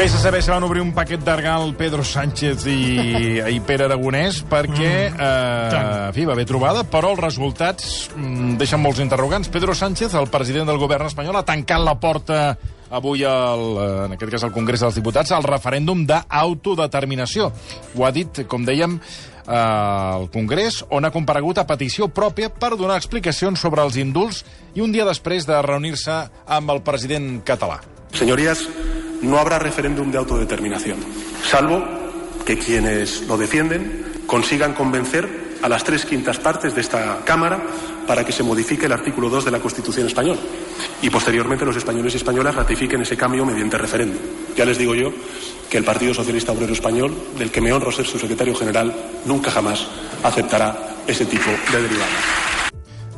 Vés a saber si van obrir un paquet d'argal Pedro Sánchez i, i Pere Aragonès perquè, eh, en fi, va haver trobada, però els resultats mm, deixen molts interrogants. Pedro Sánchez, el president del govern espanyol, ha tancat la porta avui, al, eh, en aquest cas al Congrés dels Diputats, al referèndum d'autodeterminació. Ho ha dit, com dèiem, eh, al Congrés, on ha comparegut a petició pròpia per donar explicacions sobre els indults i un dia després de reunir-se amb el president català. Señorías, no habrá referéndum de autodeterminación, salvo que quienes lo defienden consigan convencer a las tres quintas partes de esta Cámara para que se modifique el artículo 2 de la Constitución española y posteriormente los españoles y españolas ratifiquen ese cambio mediante referéndum. Ya les digo yo que el Partido Socialista Obrero Español, del que me honro ser su secretario general, nunca jamás aceptará ese tipo de derivadas.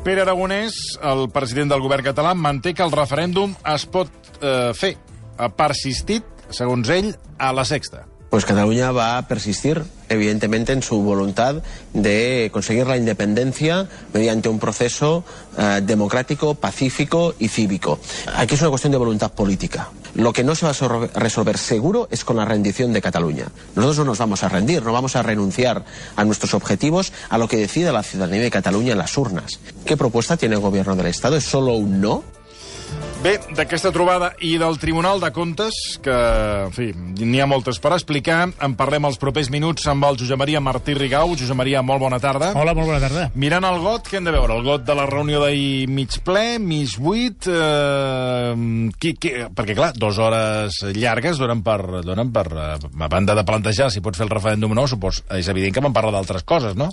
Pere Aragonès, el president del govern català, manté el referèndum es pot eh, fer. Ha persistit, segons ell, a la sexta. Pues Cataluña va a persistir, evidentemente, en su voluntad de conseguir la independencia mediante un proceso eh, democrático, pacífico y cívico. Aquí es una cuestión de voluntad política. Lo que no se va a resolver seguro es con la rendición de Cataluña. Nosotros no nos vamos a rendir, no vamos a renunciar a nuestros objetivos, a lo que decida la ciudadanía de Cataluña en las urnas. ¿Qué propuesta tiene el gobierno del Estado? ¿Es solo un no? Bé, d'aquesta trobada i del Tribunal de Comptes, que, en fi, n'hi ha moltes per explicar, en parlem els propers minuts amb el Josep Maria Martí Rigau. Josep Maria, molt bona tarda. Hola, molt bona tarda. Mirant el got, què hem de veure? El got de la reunió d'ahir mig ple, mig buit... Eh, qui, qui, perquè, clar, dues hores llargues donen per, donen per... Eh, a banda de plantejar si pots fer el referèndum o no, supos, és evident que van parlar d'altres coses, no?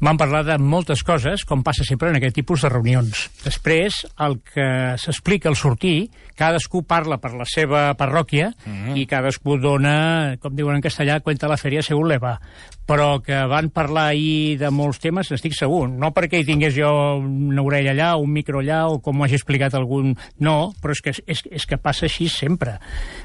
Vam parlar de moltes coses, com passa sempre en aquest tipus de reunions. Després, el que s'explica al sortir, cadascú parla per la seva parròquia Mhm. i cadascú dona, com diuen en castellà, cuenta la feria según le va. Però que van parlar ahir de molts temes, n'estic segur. No perquè hi tingués jo una orella allà, un micro allà, o com ho hagi explicat algun... No, però és que, és, és que passa així sempre.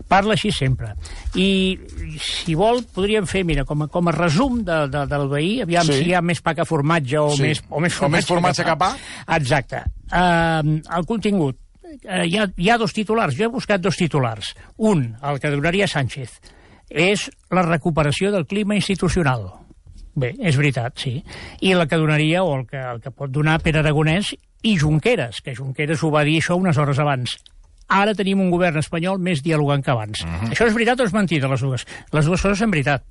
Parla així sempre. I, si vol, podríem fer, mira, com a, com a resum de, de, del veí, aviam Sí. si hi ha més pa que formatge o, Sí. més, o més O més formatge, formatge que pa. Exacte. Uh, el contingut. Uh, hi, ha, hi ha dos titulars. Jo he buscat dos titulars. Un, el que donaria Sánchez, és la recuperació del clima institucional. Bé, és veritat, sí. I la que donaria, o el que, el que pot donar Pere Aragonès i Junqueras, que Junqueras ho va dir això unes hores abans. Ara tenim un govern espanyol més dialogant que abans. Uh -huh. Això és veritat o és mentida, les dues? Les dues coses són veritat.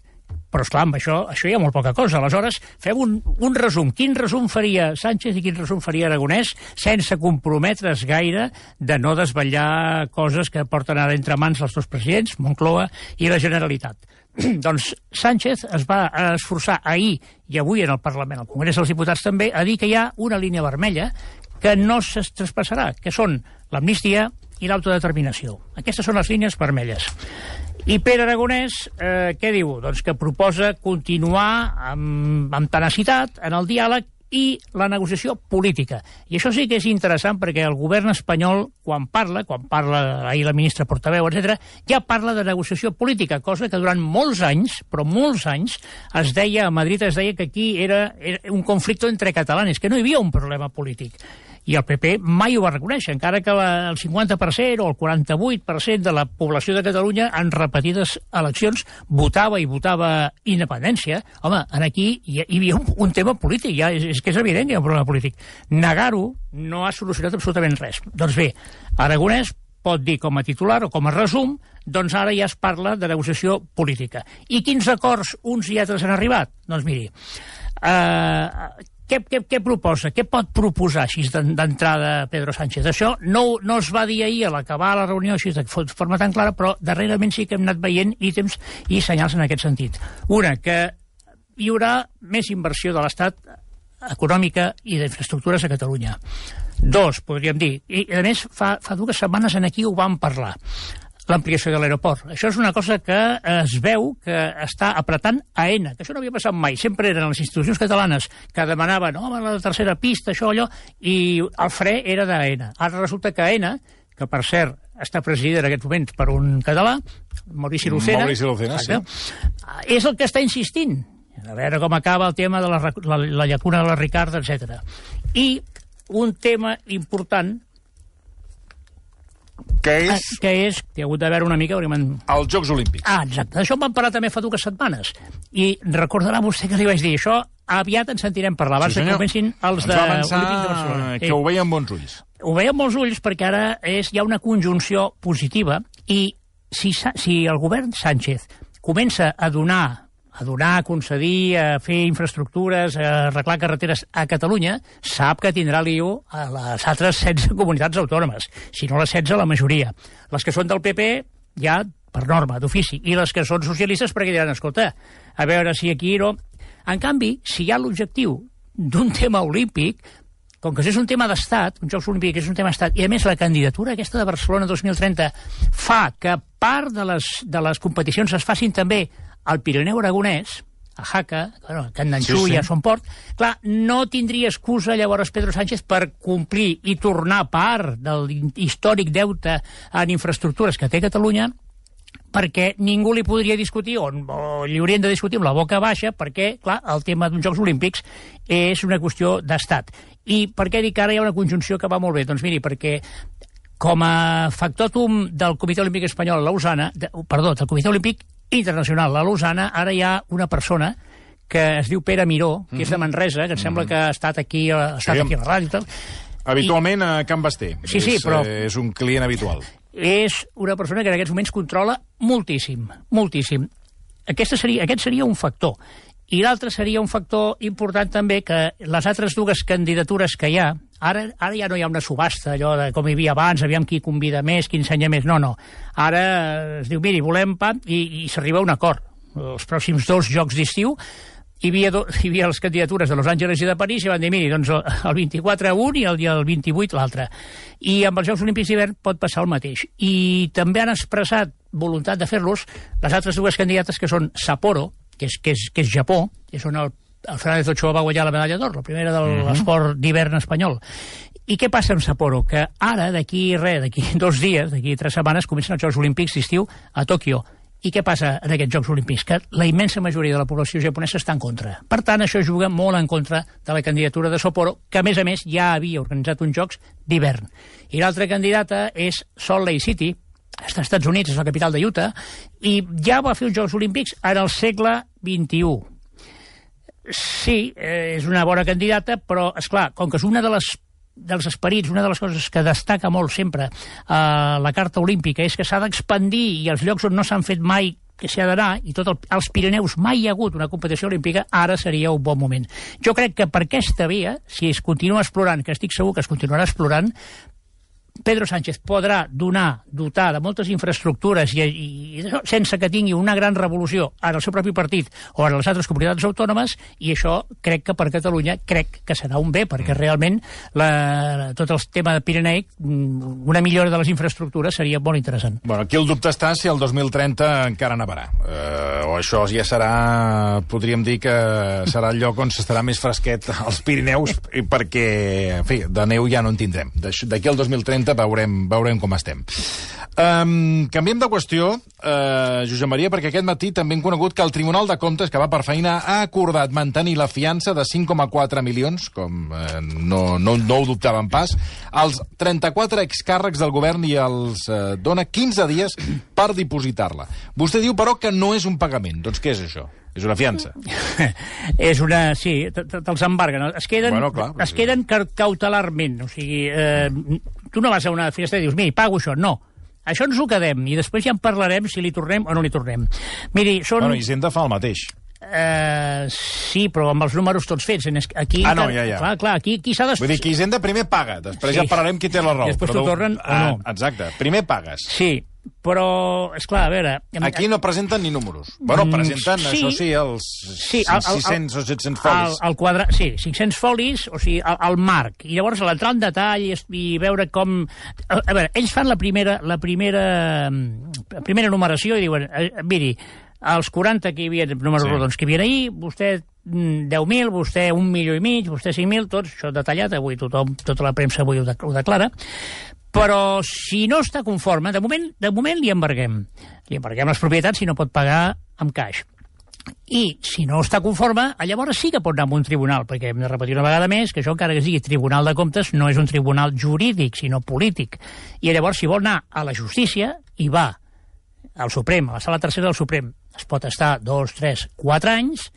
Però, esclar, amb això, això hi ha molt poca cosa. Aleshores, fem un, un resum. Quin resum faria Sánchez i quin resum faria Aragonès sense comprometre's gaire de no desvetllar coses que porten ara entre mans els dos presidents, Moncloa i la Generalitat. doncs Sánchez es va esforçar ahir i avui en el Parlament, al Congrés dels Diputats també, a dir que hi ha una línia vermella que no es traspassarà, que són l'amnistia i l'autodeterminació. Aquestes són les línies vermelles. I Pere Aragonès, eh, què diu? Doncs que proposa continuar amb, amb tenacitat en el diàleg i la negociació política. I això sí que és interessant perquè el govern espanyol, quan parla, quan parla ahir la ministra portaveu, etc, ja parla de negociació política, cosa que durant molts anys, però molts anys, es deia, a Madrid es deia que aquí era, era un conflicte entre catalanes, que no hi havia un problema polític i el PP mai ho va reconèixer, encara que la, el 50% o el 48% de la població de Catalunya en repetides eleccions votava i votava independència. Home, en aquí hi, hi havia un, un tema polític, ja és, és que és evident que hi ha un problema polític. Negar-ho no ha solucionat absolutament res. Doncs bé, Aragonès pot dir com a titular o com a resum, doncs ara ja es parla de negociació política. I quins acords uns i altres han arribat? Doncs miri, eh, què, què, què proposa? Què pot proposar així d'en- d'entrada Pedro Sánchez? Això no, no es va dir ahir a l'acabar la reunió així de fo- forma tan clara, però darrerament sí que hem anat veient ítems i senyals en aquest sentit. Una, que hi haurà més inversió de l'Estat econòmica i d'infraestructures a Catalunya. Dos, podríem dir. I, a més, fa, fa dues setmanes en aquí ho vam parlar l'ampliació de l'aeroport. Això és una cosa que es veu que està apretant AENA, que això no havia passat mai. Sempre eren les institucions catalanes que demanaven home, la tercera pista, això, allò, i el fre era d'AENA. Ara resulta que AENA que per cert està presidida en aquests moments per un català, Maurici Lucena. Maurici Lucena, sí. És el que està insistint. A veure com acaba el tema de la, la, la llacuna de la Ricarda, etc. I un tema important que és... Ah, que és, que ha hagut de veure una mica... Perquè Els Jocs Olímpics. Ah, exacte. D'això en vam parlar també fa dues setmanes. I recordarà vostè que li vaig dir això, aviat ens sentirem parlar, abans sí, que comencin els de Olímpics de Barcelona. que ho veiem bons ulls. Ho veiem molts ulls perquè ara és, hi ha una conjunció positiva i si, si el govern Sánchez comença a donar a donar, a concedir, a fer infraestructures, a arreglar carreteres a Catalunya, sap que tindrà lío a les altres 16 comunitats autònomes. Si no les 16, la majoria. Les que són del PP, ja per norma, d'ofici. I les que són socialistes perquè diran, escolta, a veure si aquí no... En canvi, si hi ha l'objectiu d'un tema olímpic, com que és un tema d'estat, un Jocs Olímpics és un tema d'estat, i a més la candidatura aquesta de Barcelona 2030 fa que part de les, de les competicions es facin també al Pirineu Aragonès, a Jaca, bueno, a Can Nanxú sí, sí. i a Son Port, clar, no tindria excusa llavors Pedro Sánchez per complir i tornar part del històric deute en infraestructures que té Catalunya perquè ningú li podria discutir, o, o li haurien de discutir amb la boca baixa, perquè, clar, el tema d'uns Jocs Olímpics és una qüestió d'estat. I per què dic que ara hi ha una conjunció que va molt bé? Doncs miri, perquè com a factòtum del Comitè Olímpic Espanyol a Lausana, de, perdó, del Comitè Olímpic Internacional a Lausana, ara hi ha una persona que es diu Pere Miró, que mm -hmm. és de mhm. Manresa, que em sembla mm -hmm. que ha estat aquí, ha estat sí, aquí a la ràdio i tal. Habitualment I... a Can Basté. Sí, sí, és, però... Eh, és un client habitual és una persona que en aquests moments controla moltíssim, moltíssim. Aquesta seria, aquest seria un factor. I l'altre seria un factor important també que les altres dues candidatures que hi ha, ara, ara ja no hi ha una subhasta, allò de com hi havia abans, aviam qui convida més, qui ensenya més, no, no. Ara es diu, miri, volem pa, i, i s'arriba a un acord. Els pròxims dos jocs d'estiu hi havia, do, hi havia les candidatures de Los Angeles i de París i van dir, miri, doncs el 24 un i el, el 28 l'altre. I amb els Jocs Olímpics d'hivern pot passar el mateix. I també han expressat voluntat de fer-los les altres dues candidates que són Sapporo, que és, que és, que és Japó, que són el, el Fernández Ochoa va guanyar la medalla d'or, la primera de mhm. l'esport uh -huh. d'hivern espanyol. I què passa amb Sapporo? Que ara, d'aquí res, d'aquí dos dies, d'aquí tres setmanes, comencen els Jocs Olímpics d'estiu a Tòquio i què passa en aquests Jocs Olímpics? Que la immensa majoria de la població japonesa està en contra. Per tant, això juga molt en contra de la candidatura de Sapporo, que a més a més ja havia organitzat uns Jocs d'hivern. I l'altra candidata és Salt Lake City, als Estats Units, és la capital de Utah, i ja va fer uns Jocs Olímpics en el segle XXI. Sí, eh, és una bona candidata, però, és clar, com que és una de les dels esperits, una de les coses que destaca molt sempre a eh, la Carta Olímpica és que s'ha d'expandir i els llocs on no s'han fet mai que s'hi ha d'anar, i tot el, als Pirineus mai hi ha hagut una competició olímpica, ara seria un bon moment. Jo crec que per aquesta via, si es continua explorant, que estic segur que es continuarà explorant, Pedro Sánchez podrà donar, dotar de moltes infraestructures i, i, i sense que tingui una gran revolució en el seu propi partit o en les altres comunitats autònomes i això crec que per Catalunya crec que serà un bé perquè mm. realment la, tot el tema de Pireneic mm, una millora de les infraestructures seria molt interessant. Bueno, aquí el dubte està si el 2030 encara nevarà eh, o això ja serà podríem dir que serà el lloc on s'estarà més fresquet als Pirineus perquè en fi, de neu ja no en tindrem d'aquí al 2030 2030 veurem, veurem com estem. Um, canviem de qüestió, uh, Josep Maria, perquè aquest matí també hem conegut que el Tribunal de Comptes, que va per feina, ha acordat mantenir la fiança de 5,4 milions, com uh, no, no, no ho dubtaven pas, als 34 excàrrecs del govern i els uh, dona 15 dies per dipositar-la. Vostè diu, però, que no és un pagament. Doncs què és això? És una fiança. és una... Sí, te'ls embarguen. Es queden, bueno, clar, es queden cautelarment. O sigui, eh, tu no vas a una finestra i dius, miri, pago això. No. Això ens ho quedem i després ja en parlarem si li tornem o no li tornem. Miri, són... Bueno, Hisenda fa el mateix. Uh, sí, però amb els números tots fets. Aquí, ah, no, ja, ja. Clar, clar, aquí qui s'ha de... Vull dir que Hisenda primer paga, després sí. ja parlarem qui té la raó. I després t'ho tornen o no. Ah, exacte, primer pagues. Sí, però, és clar, a veure... Aquí no presenten ni números. Bueno, mm, presenten, sí, això sí, els sí, el, el, 600 o 700 folis. El, el quadre, sí, 500 folis, o sigui, el, el marc. I llavors l'entrar en detall i, i veure com... A, a veure, ells fan la primera, la primera, la primera numeració i diuen, eh, miri, els 40 que hi havia, números sí. rodons que hi havia ahir, vostè 10.000, mm, vostè un milió i mig, vostè 5.000, tots, això detallat, avui tothom, tota la premsa avui ho, de, ho declara, Però si no està conforme, de moment, de moment li embarguem. Li embarguem les propietats si no pot pagar amb caix. I si no està conforme, llavors sí que pot anar a un tribunal, perquè hem de repetir una vegada més que això, encara que sigui Tribunal de Comptes, no és un tribunal jurídic, sinó polític. I llavors, si vol anar a la justícia, i va al Suprem, a la sala tercera del Suprem, es pot estar dos, tres, quatre anys,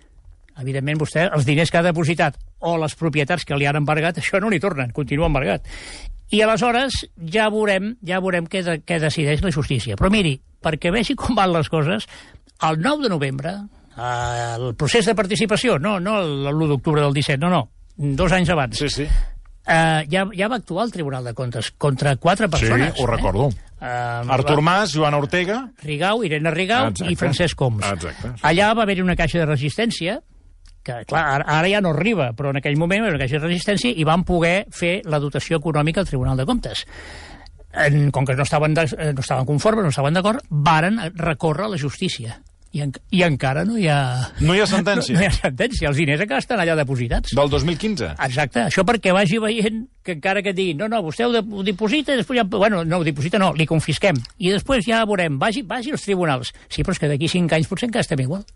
evidentment vostè, els diners que ha depositat o les propietats que li han embargat, això no li tornen, continua embargat. I aleshores ja veurem, ja veurem què, de, què decideix la justícia. Però miri, perquè vegi com van les coses, el 9 de novembre, eh, el procés de participació, no, no l'1 d'octubre del 17, no, no, dos anys abans, Sí, sí. eh, ja, ja va actuar el Tribunal de Comptes contra quatre persones. sí, ho recordo. Eh, Artur Mas, Joana Ortega... Rigau, Irene Rigau Exacte. i Francesc Homs. Exacte. Allà va haver-hi una caixa de resistència, que clar, ara, ara ja no arriba, però en aquell moment caixa de resistència i van poder fer la dotació econòmica al Tribunal de Comptes. En, com que no estaven, de, eh, no estaven conformes, no estaven d'acord, varen recórrer a la justícia. I, en, I encara no hi ha... No hi ha sentència. No, no hi ha sentència. Els diners encara estan allà depositats. Del 2015. Exacte, això perquè vagi veient que encara que et diguin no, no, vostè ho, de, ho diposita i després ja... Bueno, no, ho diposita no, li confisquem. I després ja veurem, vagi, vagi als tribunals. Sí, però és que d'aquí cinc anys potser encara estem igual.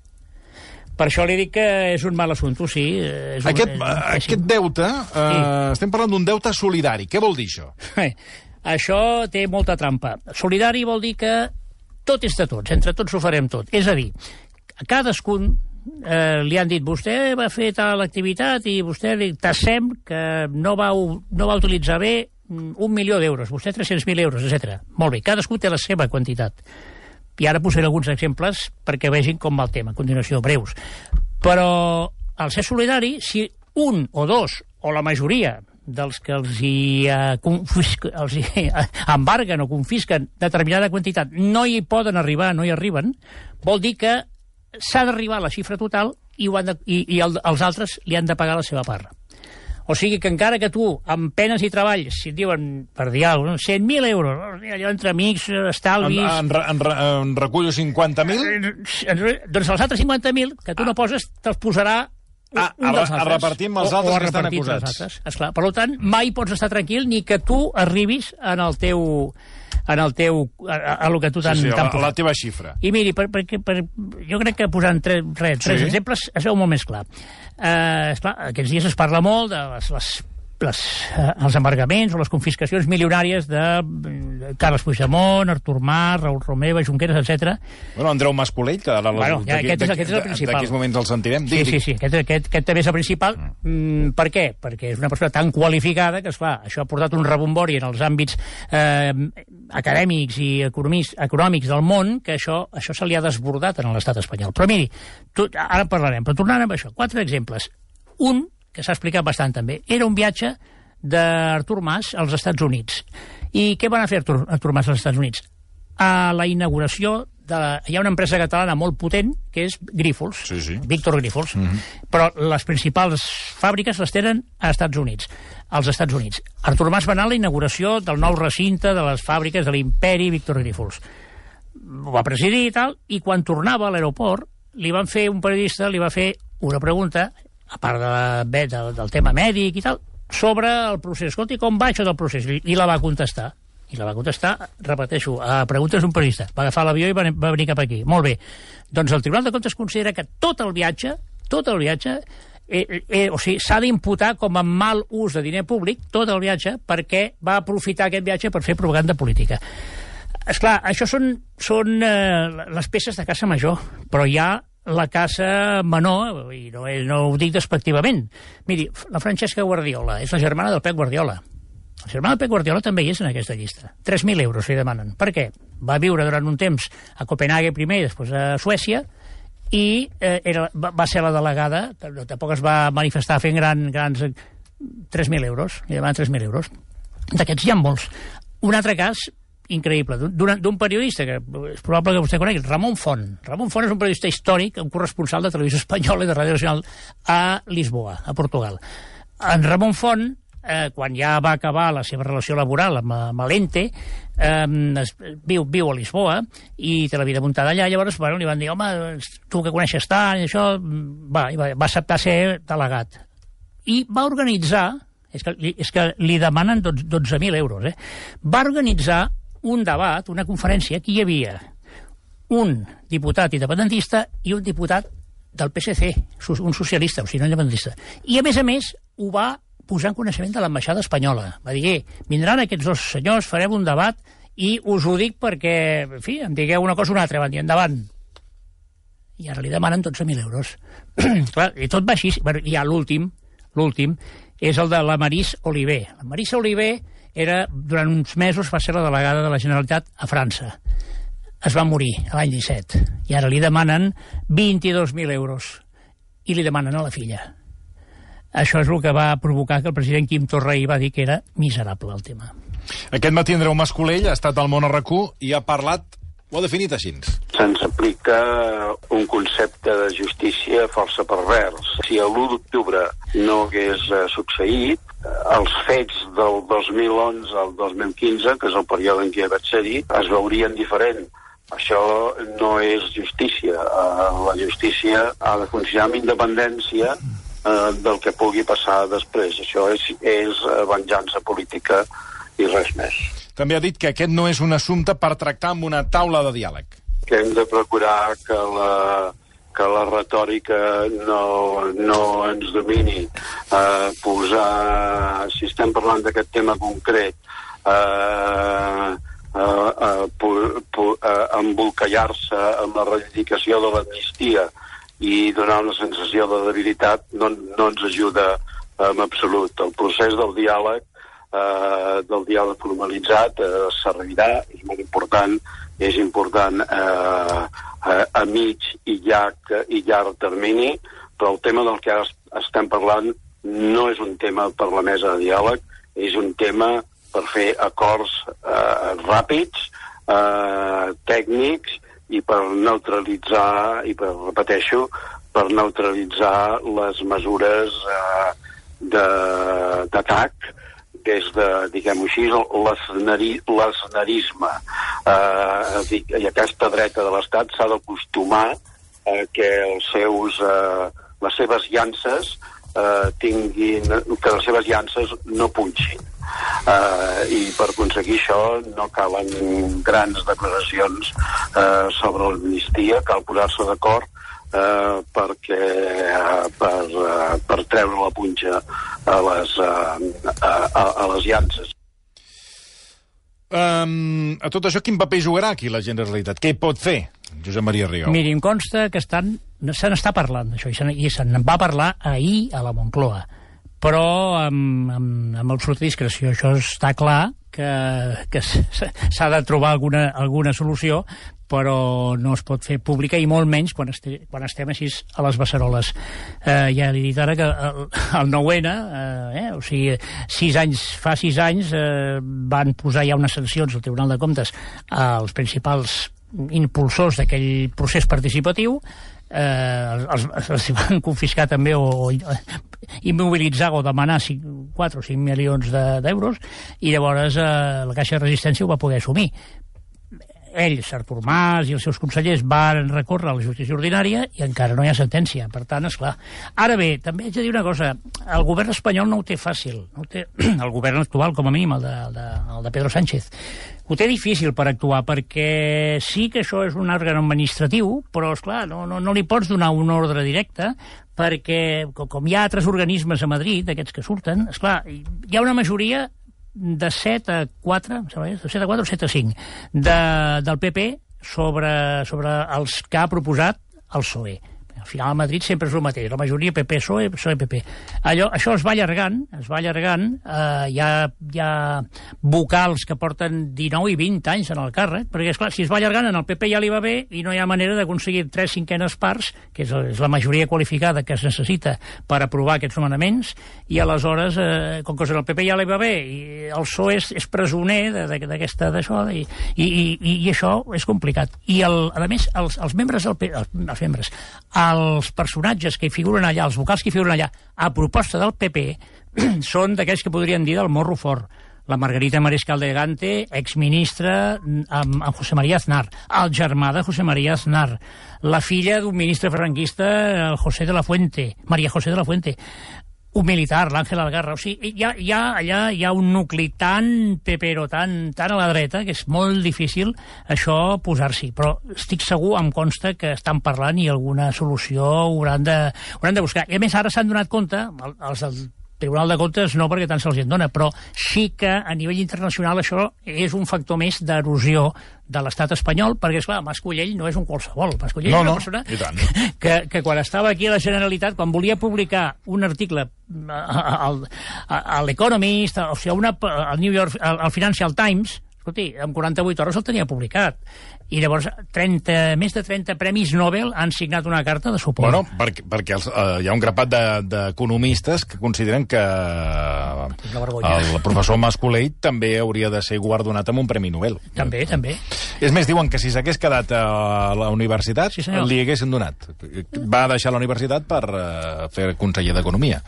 Per això li dic que és un mal assumpte, sí. És un, Aquest, és un aquest pèssim. deute, eh, estem parlant d'un deute solidari. Què vol dir això? Eh, Això té molta trampa. Solidari vol dir que tot és de tots, entre tots ho farem tot. És a dir, a cadascun eh, li han dit vostè va fer tal activitat i vostè li tassem que no va, no va utilitzar bé mm, un milió d'euros, vostè 300.000 euros, etc. Molt bé, cadascú té la seva quantitat. I ara posaré alguns exemples perquè vegin com va el tema, a continuació, breus. Però al ser solidari, si un o dos, o la majoria dels que els hi, eh, els hi embarguen o confisquen determinada quantitat no hi poden arribar, no hi arriben, vol dir que s'ha d'arribar a la xifra total i, ho han de, i, i el, els altres li han de pagar la seva part. O sigui que encara que tu, amb penes i treballs, si et diuen, per dir alguna cosa, 100.000 euros, no? allò entre amics, En, estalvis... en, en, re- en recullo 50.000? Eh, Doncs els altres 50.000 que tu no poses, te'ls posarà un, Ah, un a dels a repartir amb els O- altres o a que estan acusats. Esclar. Per tant, mai pots estar tranquil ni que tu arribis en el teu en el teu, a, a, lo que tu t'han Sí, sí, t'han la, la teva xifra. I miri, per, per, per, jo crec que posant tres, tres, tres Sí. exemples es veu molt més clar. Eh, esclar. Aquests dies es parla molt de les, les, les, eh, els embargaments o les confiscacions milionàries de eh, Carles Puigdemont, Artur Mas, Raül Romeva, Junqueras, etc. Bueno, Andreu Mascolell, que ara Bueno, ja, aquest és- aquest és el principal. D'aquí uns moments el sentirem. Sí, Digui, sí, sí, aquest, aquest, aquest també és el principal. Mm, per què? Perquè és una persona tan qualificada que, esclar, això ha portat un rebombori en els àmbits eh, acadèmics i economis, econòmics del món que això, això se li ha desbordat en l'estat espanyol. Però miri, tu, ara parlarem, però tornant amb això, quatre exemples. Un, que s'ha explicat bastant també, era un viatge d'Artur Mas als Estats Units. I què van a fer Artur, Artur Mas als Estats Units? A la inauguració de... La... Hi ha una empresa catalana molt potent, que és Grífols, Sí, sí. Víctor Grífols, però les principals fàbriques les tenen a Estats Units, als Estats Units. Artur Mas va anar a la inauguració del nou recinte de les fàbriques de l'imperi Víctor Grífols. Ho va presidir i tal, i quan tornava a l'aeroport, li van fer un periodista, li va fer una pregunta, a part de, de, del tema mèdic i tal, sobre el procés. Escolti, com va això del procés? I, i la va contestar. I la va contestar, repeteixo, a preguntes d'un periodista. Va agafar l'avió i va, va venir cap aquí. Molt bé. Doncs el Tribunal de Comptes considera que tot el viatge, tot el viatge, eh, eh, o sigui, s'ha d'imputar com a mal ús de diner públic tot el viatge perquè va aprofitar aquest viatge per fer propaganda política. És clar, això són, són eh, les peces de casa major, però hi ha la casa menor, i no, no ho dic despectivament. Miri, la Francesca Guardiola és la germana del Pep Guardiola. La germana del Pep Guardiola també hi és en aquesta llista. 3.000 euros li demanen. Per què? Va viure durant un temps a Copenhague primer i després a Suècia, i eh, era, va ser la delegada, tampoc es va manifestar fent gran, grans... 3.000 euros, li demanen 3.000 euros. D'aquests hi ha molts. Un altre cas increïble, d'un periodista que és probable que vostè conegui, Ramon Font. Ramon Font és un periodista històric, un corresponsal de Televisió Espanyola i de Ràdio Nacional a Lisboa, a Portugal. En Ramon Font, eh, quan ja va acabar la seva relació laboral amb, amb l'Ente, eh, es, viu, viu a Lisboa i té la vida muntada allà, llavors bueno, li van dir, home, tu que coneixes tant, i això, va, i va, va acceptar ser delegat. I va organitzar, És que, és que li demanen 12.000 euros. Eh? Va organitzar un debat, una conferència, que hi havia un diputat independentista i un diputat del PSC, un socialista, o sigui, no independentista. I, a més a més, ho va posar en coneixement de l'ambaixada espanyola. Va dir, eh, vindran aquests dos senyors, farem un debat, i us ho dic perquè, en fi, em digueu una cosa o una altra, van dir, endavant. I ara li demanen 12.000 euros. Clar, i tot va així. Bueno, I ja l'últim, l'últim, és el de la Marís Oliver. La Marís Oliver era, durant uns mesos, va ser la delegada de la Generalitat a França es va morir l'any 17 i ara li demanen 22.000 euros i li demanen a la filla. Això és el que va provocar que el president Quim Torra ahir va dir que era miserable el tema. Aquest matí Andreu Mascolell ha estat al món a RAC1 i ha parlat, ho ha definit així. se'ns aplica un concepte de justícia força pervers. Si l'1 d'octubre no hagués eh, succeït, els fets del 2011 al 2015, que és el període en què vaig ser-hi, es veurien diferent. Això no és justícia. Eh, la justícia ha de funcionar amb independència eh, del que pugui passar després. Això és, és eh, venjança política i res més. També ha dit que aquest no és un assumpte per tractar amb una taula de diàleg. que hem de procurar que la, que la retòrica no, no ens domini. Uh, posar, si estem parlant d'aquest tema concret, uh, pu, pu, uh, embolcallar-se amb la reivindicació de l'amnistia i donar una sensació de debilitat no, no ens ajuda en absolut. El procés del diàleg eh, del diàleg formalitzat eh, servirà, és molt important, és important eh, a, a mig i llarg, i llarg termini, però el tema del que ara es- estem parlant no és un tema per la mesa de diàleg, és un tema per fer acords eh, ràpids, eh, tècnics i per neutralitzar, i per, repeteixo, per neutralitzar les mesures eh, d'atac des de, diguem-ho així, l'escenarisme. Eh, I aquesta dreta de l'Estat s'ha d'acostumar a que els seus, eh, les seves llances eh, tinguin, que les seves llances no punxin. Eh, I per aconseguir això no calen grans declaracions eh, sobre l'amnistia, cal posar-se d'acord eh, perquè eh, per, eh, per treure la punxa a les, eh, a, a, a les llances. Um, a tot això, quin paper jugarà aquí la Generalitat? Què hi pot fer, Josep Maria Rigau? Miri, em consta que estan, se n'està parlant d'això, i se i se n'en va parlar ahir a la Moncloa, però amb, amb, amb absoluta discreció. Això està clar que, que s'ha de trobar alguna, alguna solució, però no es pot fer pública, i molt menys quan, este, quan estem així a les beceroles. Eh, ja li he dit ara que el, el 9-N, eh, eh, o sigui, sis anys, fa sis anys eh, van posar ja unes sancions al Tribunal de Comptes als principals impulsors d'aquell procés participatiu eh, els, els, van confiscar també o, o immobilitzar o demanar 5, 4 o 5 milions de- d'euros i llavors eh, la Caixa de Resistència ho va poder assumir ell, Artur Mas i els seus consellers van recórrer a la justícia ordinària i encara no hi ha sentència. Per tant, és clar. Ara bé, també haig de dir una cosa. El govern espanyol no ho té fàcil. No ho té... El govern actual, com a mínim, el de, el de, el de Pedro Sánchez. Ho té difícil per actuar, perquè sí que això és un òrgan administratiu, però, és clar no, no, no li pots donar un ordre directe, perquè, co- com hi ha altres organismes a Madrid, d'aquests que surten, és clar hi ha una majoria de 7 a 4, em sembla de 7 a 4 o 7 a 5, de, del PP sobre, sobre els que ha proposat el PSOE. Al final a Madrid sempre és el mateix, la majoria PP, PSOE, PSOE, PP. Allò, això es va allargant, es va allargant, eh, hi, ha, hi ha vocals que porten 19 i 20 anys en el càrrec, perquè, esclar, si es va allargant, en el PP ja li va bé i no hi ha manera d'aconseguir tres cinquenes parts, que és, és la majoria qualificada que es necessita per aprovar aquests nomenaments, i aleshores, eh, com que el PP ja li va bé, i el PSOE és, és presoner d'aquesta d'això, i, i, i, i això és complicat. I, el, a més, els, els membres del P, els, els membres, els personatges que hi figuren allà, els vocals que hi figuren allà, a proposta del PP, són d'aquells que podrien dir del morro fort. La Margarita Mariscal de Gante, exministra amb, amb José María Aznar, el germà de José María Aznar, la filla d'un ministre franquista, el José de la Fuente, María José de la Fuente, un militar, l'Àngel Algarra. O sigui, hi ha, hi ha, allà hi ha un nucli tan pepero, tan, tan a la dreta, que és molt difícil això posar-s'hi. Però estic segur, em consta, que estan parlant i alguna solució hauran de, hauran de buscar. I a més, ara s'han donat compte, els del Tribunal de Comptes no perquè tant se'ls en dona, però sí que a nivell internacional això és un factor més d'erosió de l'estat espanyol, perquè, esclar, Mas Collell no és un qualsevol. Mas Collell No, és una no, persona que, que quan estava aquí a la Generalitat, quan volia publicar un article al, a l'Economist, o sigui, una, al New York, al, al Financial Times, escolti, en 48 hores el tenia publicat. I llavors 30, més de 30 premis Nobel han signat una carta de suport. Bueno, perquè, perquè els, eh, hi ha un grapat de- d'economistes que consideren que el professor Mascolell també hauria de ser guardonat amb un Premi Nobel. També, també. És més, diuen que si s'hagués quedat a la universitat, Sí, senyor. li haguessin donat. Va deixar la universitat per eh, fer conseller d'Economia.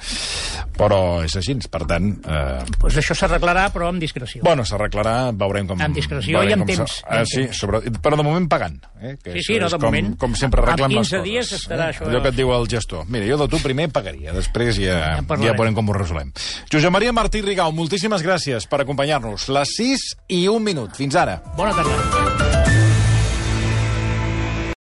Però és així, per tant... Eh, Pues això s'arreglarà, però amb discreció. bueno, s'arreglarà, veurem com... Amb discreció veurem i amb temps, Ah, sí, sobre, però de moment pagant. Eh? Que Sí, sí, no, de com, moment. Com sempre A arreglen les 15 coses. dies estarà això. Allò que et diu el gestor. Mira, jo de tu primer pagaria, després ja, Ja ja, veurem com ho resolem. Josep Maria Martí Rigau, moltíssimes gràcies per acompanyar-nos. Les 6 i un minut. Fins ara. Bona tarda.